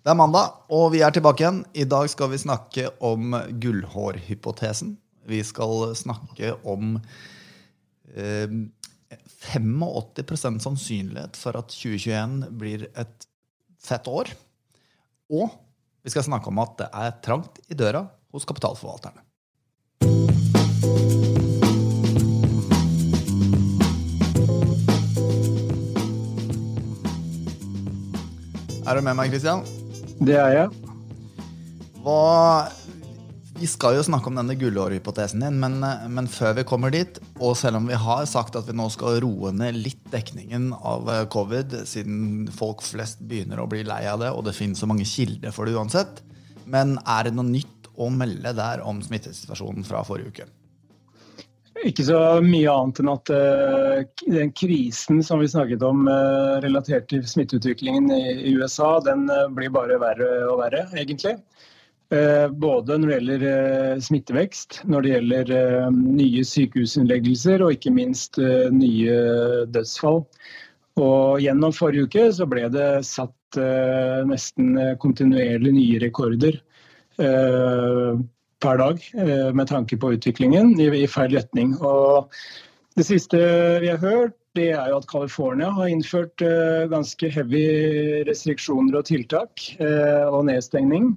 Det er mandag, og vi er tilbake igjen. I dag skal vi snakke om gullhårhypotesen. Vi skal snakke om eh, 85% sannsynlighet for at 2021 blir et fett år. Og vi skal snakke om at det er trangt i døra hos kapitalforvalterne. Er du med meg, Christian? Det er jeg. Hva Vi skal jo snakke om denne gullårhypotesen din, men, men, før vi kommer dit, og selv om vi har sagt at vi nå skal roe ned litt dekningen av eh, covid, siden folk flest begynner å bli lei av det, og det finnes så mange kilder for det uansett, men er det noe nytt å melde der om smittesituasjonen fra forrige uke? Ikke så mye annet enn at uh, den krisen som vi snakket om uh, relatert til smitteutviklingen i, USA, den uh, blir bare verre og verre, egentlig. både når det gjelder smittevekst, når det gjelder nye sykehusinnleggelser og ikke minst nye dødsfall. Og gjennom forrige uke så ble det satt nesten kontinuerlig nye rekorder per dag eh, med tanke på utviklingen i, feil retning. Og det siste vi har hørt, det er jo at California har innført uh, ganske heavy restriksjoner og tiltak uh, og nedstengning.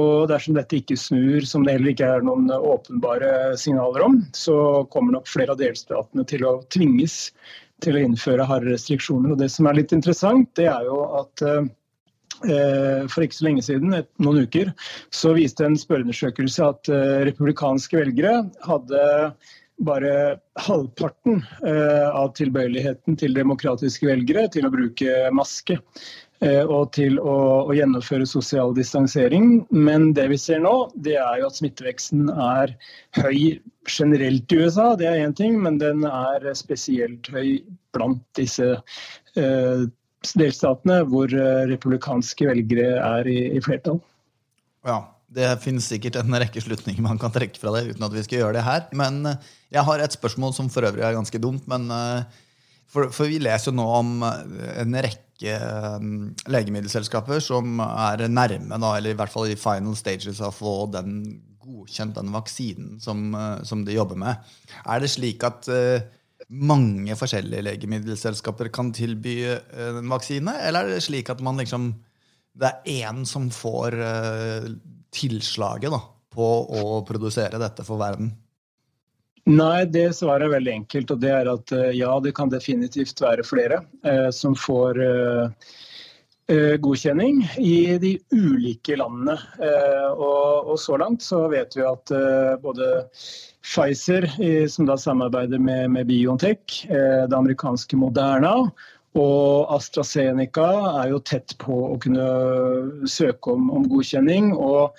Og dersom dette ikke snur, som det heller ikke er noen åpenbare signaler om, så kommer nok flere av delstatene til å tvinges til å innføre harde restriksjoner. Og det som er litt interessant, det er jo at Eh, for ikke så lenge siden, et, noen uker, så viste en spørreundersøkelse at uh, republikanske velgere hadde bare halvparten uh, av tilbøyeligheten til demokratiske velgere til å bruke maske. Og til å, å, gjennomføre sosial distansering. Men det vi ser nå, det er jo at smitteveksten er høy generelt i USA, det er én ting, men den er spesielt høy blant disse delstatene hvor eh, republikanske velgere er i, i flertall. Ja, det finnes sikkert en rekke slutninger man kan trekke fra det uten at vi skal gjøre det her. Men eh, jeg har et spørsmål som for øvrig er ganske dumt. men eh, for, for vi leser jo nå om en rekke legemiddelselskaper som er nærme, da, eller i hvert fall i final stages av å få den godkjent den vaksinen som, som de jobber med. Er det slik at mange forskjellige legemiddelselskaper kan tilby eh, en vaksine? Eller er det slik at man liksom Det er én som får uh, tilslaget da, på å produsere dette for verden? Nei, det svaret er veldig enkelt. Og det er at uh, ja, det kan definitivt være flere uh, som får godkjenning i de ulike landene. Og, og, så langt så vet vi at både Pfizer, som da samarbeider med, med Biontech, eh, det amerikanske Moderna. Og AstraZeneca er jo tett på å kunne søke om, om godkjenning. og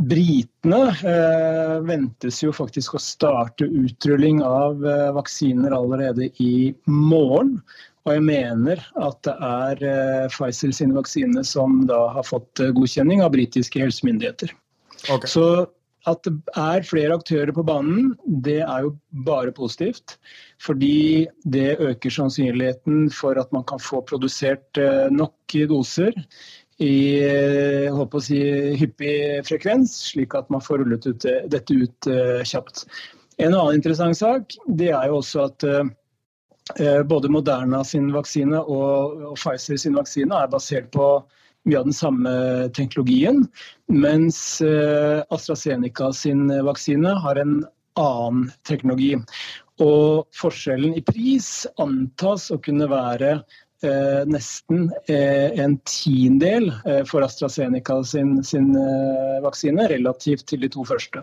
Britene eh, ventes jo faktisk å starte utrulling av eh, vaksiner allerede i morgen. Og jeg mener at det er eh, Pfizer sine vaksine som da har fått eh, godkjenning av britiske helsemyndigheter. Okay. Så at det er flere aktører på banen, det er jo bare positivt. Fordi det øker sannsynligheten for at man kan få produsert eh, nok doser i å si, hyppig frekvens, slik at man får rullet ut, dette ut kjapt. En annen interessant sak det er jo også at både Moderna sin vaksine og Pfizer sin vaksine er basert på mye av den samme teknologien. Mens eh, AstraZeneca sin vaksine har en annen teknologi. Og forskjellen i pris antas å kunne være eh, nesten eh, en tiendedel eh, for AstraZeneca sin, sin eh, vaksine relativt til de to første.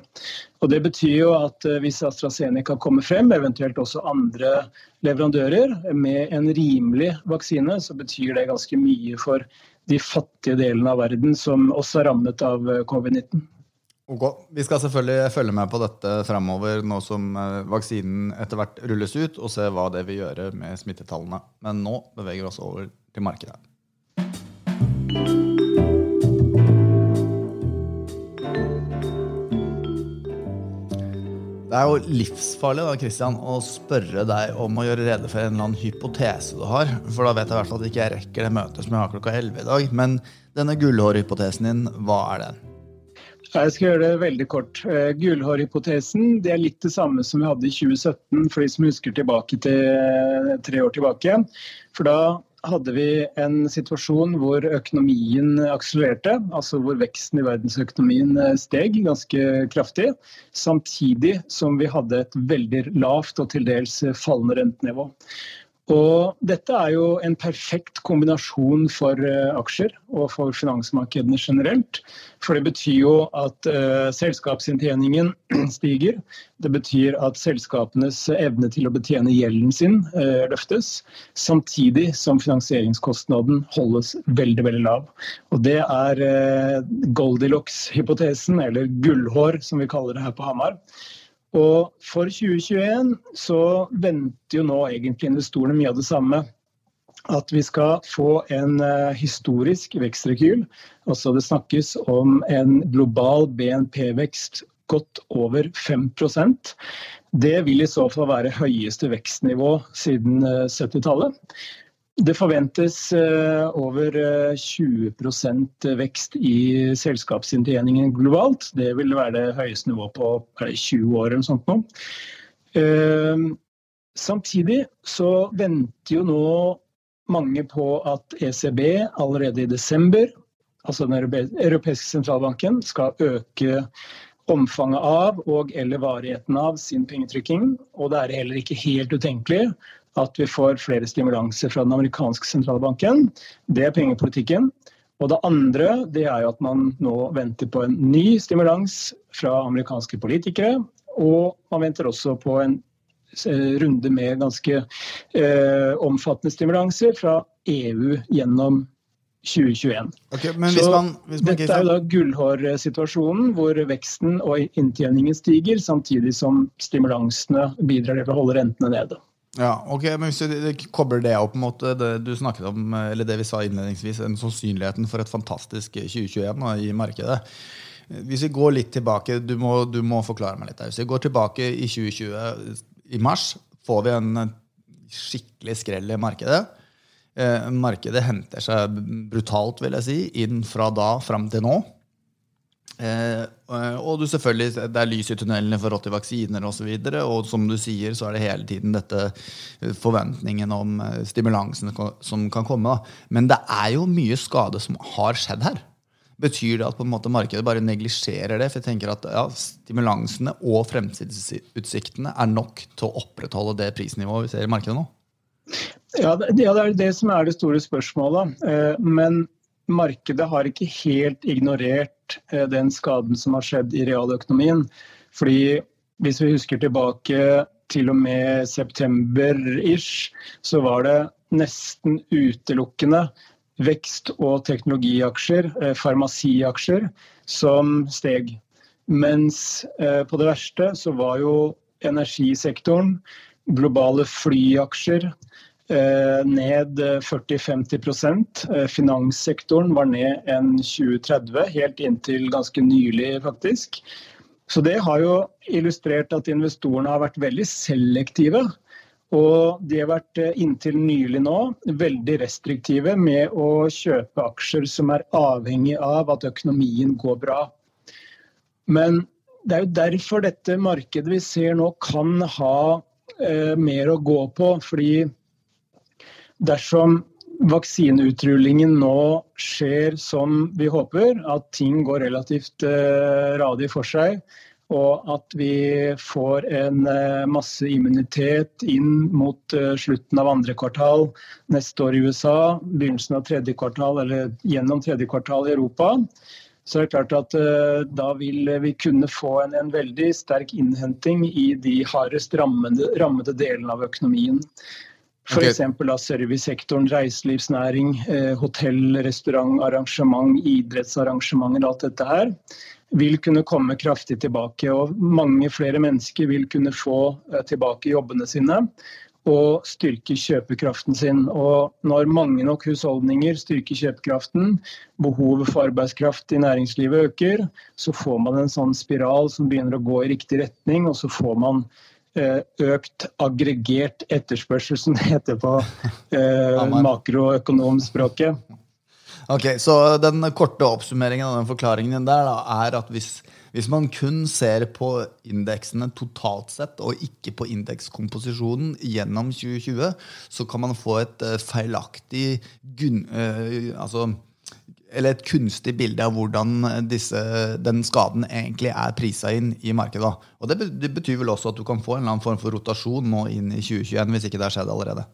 Og Det betyr jo at eh, hvis AstraZeneca kommer frem, eventuelt også andre leverandører, med en rimelig vaksine, så betyr det ganske mye for de fattige delene av verden som også er rammet av eh, covid-19. Okay. Vi skal selvfølgelig følge med på dette framover nå som eh, vaksinen etter hvert rulles ut, og se hva det vil gjøre med smittetallene. Men nå beveger vi oss over til markedet. Det er jo livsfarlig da, Christian, å spørre deg om å gjøre rede for en eller annen hypotese du har. For da vet jeg i hvert fall at ikke rekker det møtet som jeg har klokka 11 i dag. Men Denne gullhårhypotesen din, hva er den? Jeg skal gjøre det veldig kort. Uh, Gullhårhypotesen det er litt det samme som vi hadde i 2017, for de som husker tilbake til tre år tilbake. For da hadde vi en situasjon hvor økonomien akselererte, altså hvor veksten i verdensøkonomien eh, steg ganske kraftig, samtidig som vi hadde et veldig lavt og til dels fallende rentenivå. Og dette er jo en perfekt kombinasjon for uh, aksjer og for finansmarkedene generelt. For det betyr jo at uh, selskapsinntjeningen stiger. Det betyr at selskapenes evne til å betjene gjelden sin uh, løftes. Samtidig som finansieringskostnaden holdes veldig veldig lav. Og det er Goldilocks-hypotesen, eller gullhår som vi kaller det her på Hamar. Og for 2021 så venter jo nå egentlig investorene mye av det samme. At vi skal få en uh, historisk vekstrekyl. Altså det snakkes om en global BNP-vekst godt over 5% Det vil i så fall være høyeste vekstnivå siden uh, eh, 70-tallet. Det forventes eh, over 20 eh, vekst i selskapsinntjeningen globalt. Det vil være det høyeste nivået på 20 år eller sånt nå. Eh, samtidig så venter jo nå mange på at ECB allerede i desember, altså den europeiske sentralbanken, skal øke omfanget av og eller varigheten av sin pengetrykking. Og det er heller ikke helt utenkelig at vi får flere stimulanser fra den amerikanske sentralbanken. Det er pengepolitikken. Og det andre det er jo at man nå venter på en ny stimulans fra amerikanske politikere. Og man venter også på en eh, runde med ganske eh, omfattende stimulanser fra EU gjennom 2021. Okay, hvis man, man dette er jo da gullhårsituasjonen, hvor veksten og inntjeningen stiger, samtidig som stimulansene bidrar til å holde rentene nede. Ja, ok, men Hvis du kobler det opp mot det du snakket om, eller det vi sa innledningsvis, en sannsynligheten for et fantastisk 2021 i markedet. Hvis vi går litt tilbake, du må, du må forklare meg litt. Hvis vi går tilbake i 2020, i mars, får vi en skikkelig skrell i markedet. Eh, markedet henter seg brutalt, vil jeg si, inn fra da fram til nå. Eh, og du selvfølgelig, det er lys i tunnelene for 80 vaksiner osv. Og, så og som du sier, så er det hele tiden dette eh, forventningen om eh, stimulansen som kan komme. Men det er jo mye skade som har skjedd her. Betyr det at på en måte markedet bare neglisjerer det? For jeg tenker at ja, Stimulansene og fremtidsutsiktene er nok til å opprettholde det prisnivået vi ser i markedet nå? Ja, det, er det som er det store spørsmålet. Eh, men markedet har ikke helt ignorert eh, den skaden som har skjedd i realøkonomien. Fordi hvis vi husker tilbake til og med september-ish, så var det nesten utelukkende vekst- og teknologiaksjer, eh, farmasiaksjer, som steg. Mens eh, på det verste så var jo energisektoren, globale flyaksjer, ned 40-50 eh, Finanssektoren var ned enn 2030, helt inntil ganske nylig, faktisk. Så det har jo illustrert at investorene har vært veldig selektive. Og de har vært eh, inntil nylig nå veldig restriktive med å kjøpe aksjer som er avhengig av at økonomien går bra. Men det er jo derfor dette markedet vi ser nå kan ha eh, mer å gå på. fordi dersom vaksineutrulingen nå skjer som vi håper, at ting går relativt uh, radig for seg, og at vi får en uh, masse immunitet inn mot uh, slutten av andre kvartal neste år i USA, begynnelsen av tredje kvartal eller gjennom tredje kvartal i Europa, så er det klart at da vil vi kunne få en, en, veldig sterk innhenting i de hardest rammede, rammede delene av økonomien. F.eks. Okay. servicesektoren, reiselivsnæring, eh, hotell, restaurant, arrangement, idrettsarrangementer, alt dette her vil kunne komme kraftig tilbake. Og mange flere mennesker vil kunne få eh, tilbake jobbene sine og styrke kjøpekraften sin. Og når mange nok husholdninger styrker kjøpekraften, behovet for arbeidskraft i næringslivet øker, så får man en sånn spiral som begynner å gå i riktig retning, og så får man økt aggregert etterspørsel, som det heter på eh, makroøkonomspråket. Ok, Så den korte oppsummeringen av den forklaringen der da, er at hvis, hvis man kun ser på indeksene totalt sett, og ikke på indekskomposisjonen gjennom 2020, så kan man få et uh, feilaktig gun, uh, altså, eller et kunstig bilde av hvordan disse, den skaden egentlig er prisa inn i markedet. Og det, betyr vel også at du kan få en eller annen form for rotasjon nå inn i 2021, hvis ikke det har skjedd allerede?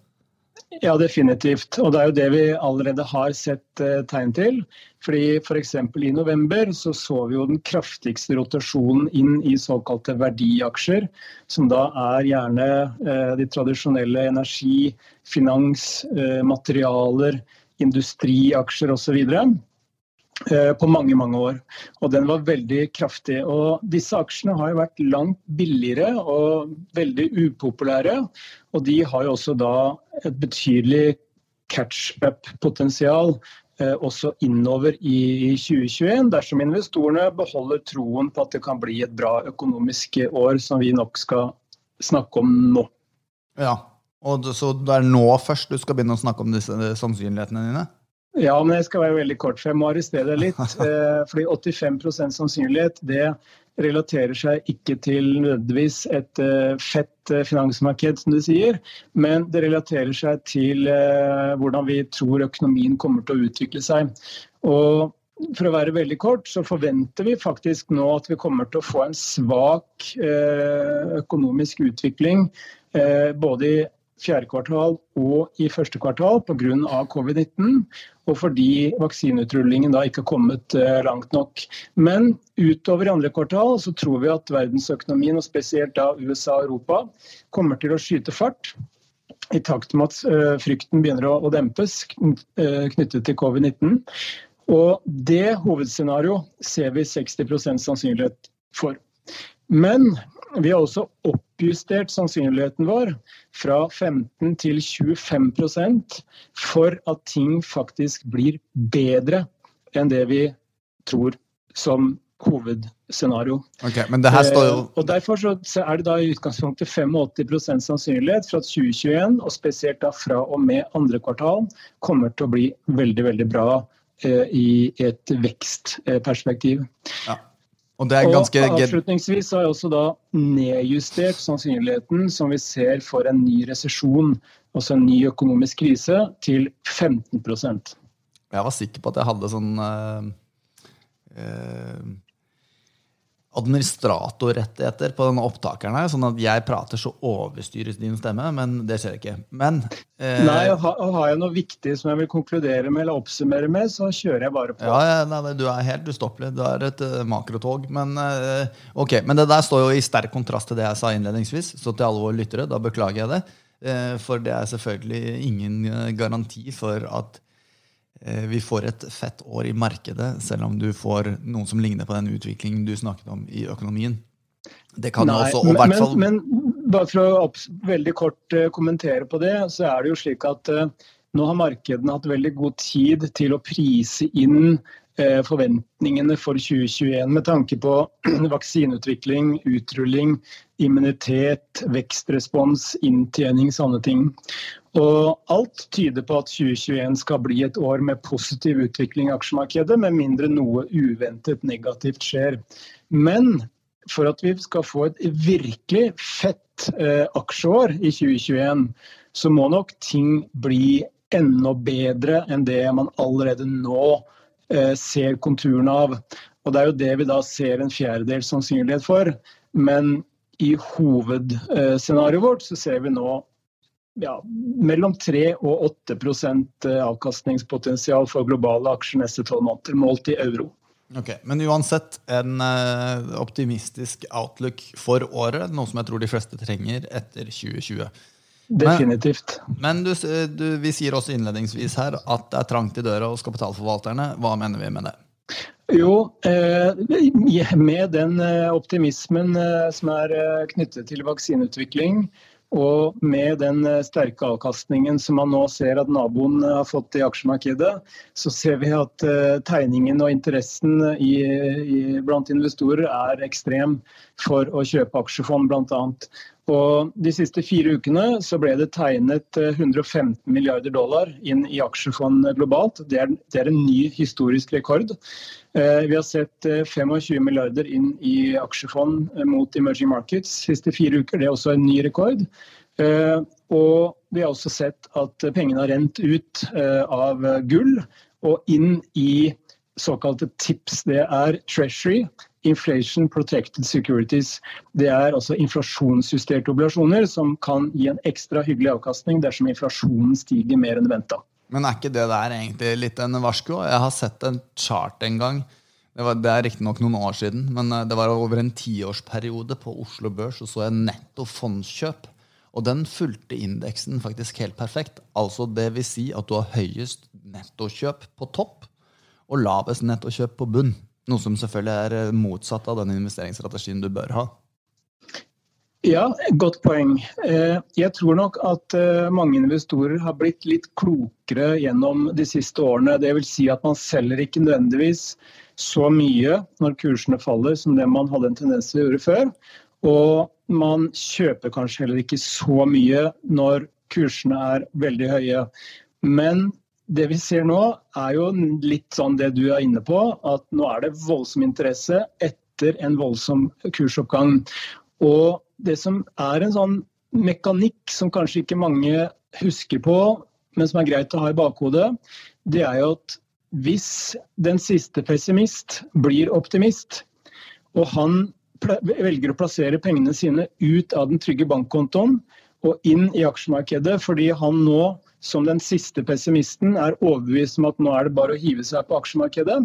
Ja, definitivt. Og det er jo det vi allerede har sett eh, tegn til. Fordi F.eks. For i november så, så vi jo den kraftigste rotasjonen inn i såkalte verdiaksjer. Som da er gjerne eh, de tradisjonelle energi, finans, eh, materialer, industriaksjer osv. Eh, på mange mange år. Og den var veldig kraftig. Og disse aksjene har jo vært langt billigere og veldig upopulære. Og de har jo også da et betydelig catch-up-potensial eh, også innover i 2021, dersom investorene beholder troen på at det kan bli et bra økonomisk år, som vi nok skal snakke om nå. Ja, og Så det er nå først du skal begynne å snakke om disse sannsynlighetene dine? Ja, men jeg skal være veldig kort, for jeg må arrestere deg litt. Eh, fordi 85% sannsynlighet det relaterer seg ikke til nødvendigvis et eh, fett eh, finansmarked, som du sier, men det relaterer seg til hvordan vi tror økonomien kommer til å utvikle seg. Og for å være veldig kort, så forventer vi faktisk nå at vi kommer til å få en svak økonomisk utvikling både i fjerde kvartal og i første kvartal pga. covid-19, og fordi vaksineutrullingen da ikke har kommet eh, langt nok. Men utover i andre kvartal så tror vi at verdensøkonomien, og spesielt da USA og Europa, kommer til å skyte fart. I takt med at eh, frykten begynner å dempes eh, knyttet til covid-19. Og det hovedscenarioet ser vi 60% sannsynlighet for. Men vi har også oppjustert sannsynligheten vår fra 15 til 25% for at ting faktisk blir bedre enn det vi tror som hovedscenario. Okay, men det her står jo... Eh, og Derfor er det da i utgangspunktet 85% sannsynlighet for at 2021, og spesielt da fra og med andre kvartal, kommer til å bli veldig, veldig bra eh, i et vekstperspektiv. Ja. Og, og Avslutningsvis har jeg også da nedjustert sannsynligheten som vi ser for en ny resesjon, altså en ny økonomisk krise, til 15% Jeg var sikker på at jeg hadde sånn øh, øh, administratorrettigheter på denne opptakeren, her, sånn at jeg prater så overstyres din stemme, men det skjer ikke. Men eh... Nei, og har, har jeg noe viktig som jeg vil konkludere med eller oppsummere med, så kjører jeg bare på. Ja, ja nei, Du er helt ustoppelig. Du er et uh, makrotog. Men, uh, ok, men det der står jo i sterk kontrast til det jeg sa innledningsvis, så til alle våre lyttere, da beklager jeg det. Uh, for det er selvfølgelig ingen garanti for at vi får et fett år i markedet, selv om du får noen som ligner på den utviklingen du snakket om i økonomien. Det kan Nei, også, og men, fall... men, bare for å veldig kort uh, kommentere på det, så er det jo slik at uh, nå har markedene hatt veldig god tid til å prise inn forventningene for 2021 med tanke på vaksineutvikling, utrulling, immunitet, vekstrespons, inntjening, sånne ting. Og alt tyder på at 2021 skal bli et år med positiv utvikling i aksjemarkedet, med mindre noe uventet negativt skjer. Men for at vi skal få et virkelig fett eh, aksjeår i 2021, så må nok ting bli enda bedre enn det man allerede nå eh, ser konturene av. Og Det er jo det vi da ser en fjerdedels sannsynlighet for. Men i hovedscenarioet vårt så ser vi nå ja, mellom 3 og 8 eh, avkastningspotensial for globale aksjer neste tolv måneder, målt i euro. Ok, Men uansett en uh, optimistisk outlook for året, noe som jeg tror de fleste trenger etter 2020. Definitivt. Men, men du, du, vi sier også innledningsvis her at det er trangt i døra hos kapitalforvalterne. Hva mener vi med det? Jo, eh, med den optimismen som er knyttet til vaksineutvikling, og med den eh, sterke avkastningen som man nå ser at naboen eh, har fått i aksjemarkedet, så ser vi at eh, tegningen og interessen i, i, blant investorer er ekstrem for å kjøpe aksjefond bl.a. Og De siste fire ukene så ble det tegnet 115 milliarder dollar inn i aksjefond globalt. Det er, det er en ny historisk rekord. Vi har sett 25 milliarder inn i aksjefond mot emerging markets siste fire uker. Det er også en ny rekord. Og vi har også sett at pengene har rent ut av gull og inn i såkalte TIPS. Det er Treasury, Inflation Protected Securities. Det er altså inflasjonsjusterte obligasjoner som kan gi en ekstra hyggelig avkastning dersom inflasjonen stiger mer enn venta. Men er ikke det der egentlig litt en varsko? Jeg har sett en chart en gang. Det, var, det er riktignok noen år siden, men eh, det var over en tiårsperiode på Oslo Børs. Og så jeg netto fondskjøp. Og den fulgte indeksen faktisk helt perfekt. Altså det vil si at du har høyest nettokjøp på topp og lavest nettokjøp på bunn. Noe som selvfølgelig er eh, motsatt av den investeringsstrategien du bør ha. Ja, godt poeng. Eh, jeg tror nok at eh, mange investorer har blitt litt klokere gjennom de siste årene. Dvs. Si at man selger ikke nødvendigvis så mye når kursene faller som det man hadde en tendens til å gjøre før. Og man kjøper kanskje heller ikke så mye når kursene er veldig høye. Men det vi ser nå, er jo litt sånn det du er inne på, at nå er det voldsom interesse etter en voldsom kursoppgang. Og det som er en sånn mekanikk som kanskje ikke mange husker på, men som er greit å ha i bakhodet, det er jo at hvis den siste pessimist blir optimist, og han velger å plassere pengene sine ut av den trygge bankkontoen og inn i aksjemarkedet fordi han nå som den siste pessimisten er overbevist om at nå er det bare å hive seg på aksjemarkedet.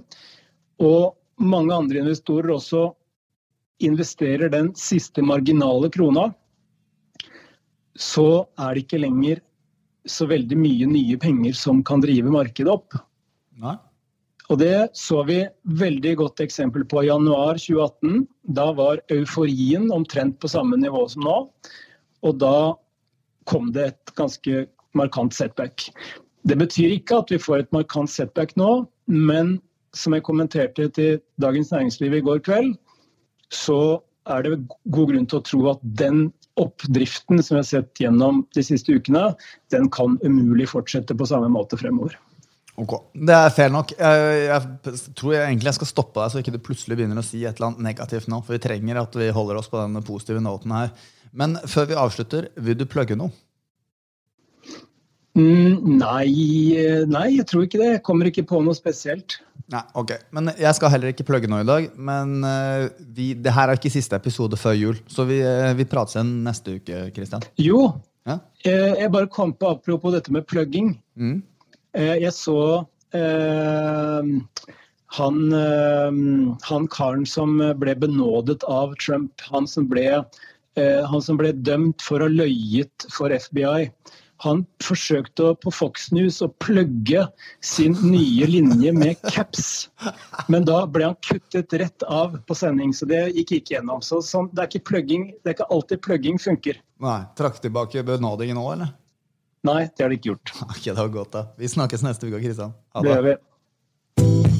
Og mange andre investorer også investerer den siste marginale krona. Så er det ikke lenger så veldig mye nye penger som kan drive markedet opp. Nei. Og Det så vi veldig godt eksempel på i januar 2018. Da var euforien omtrent på samme nivå som nå. Og da kom det et ganske markant setback. Det betyr ikke at vi får et markant setback nå, men som jeg kommenterte til Dagens Næringsliv i går kveld, så er det god grunn til å tro at den oppdriften som vi har sett gjennom de siste ukene, den kan umulig fortsette på samme måte fremover. Ok, Det er fair nok. Jeg, tror jeg egentlig jeg skal stoppe deg, så ikke du plutselig begynner å si et eller annet negativt nå. For vi trenger at vi holder oss på den positive noten her. Men før vi avslutter, vil du plugge noe? Mm, nei, nei, jeg tror ikke det. Jeg kommer ikke på noe spesielt. Nei, ok. Men Jeg skal heller ikke plugge noe i dag. Men uh, vi, det her er ikke siste episode før jul, så vi, uh, vi prates igjen neste uke. Christian. Jo, ja? jeg bare kom på apropos dette med plugging. Mm. jeg så han, han, karen som ble benådet av Trump, han som ble, han som ble dømt for å ha løyet for FBI. Han forsøkte på Fox News å plugge sin nye linje med caps, men da ble han kuttet rett av på sending, så det gikk ikke gjennom. Så sånn, det, er ikke plugging, det er ikke alltid plugging funker. Nei, Trakk tilbake benådingen nå, eller? Nei, det har de ikke gjort. Ok, det var godt da. Vi snakkes neste uke, Kristian. Ha det. det gjør vi.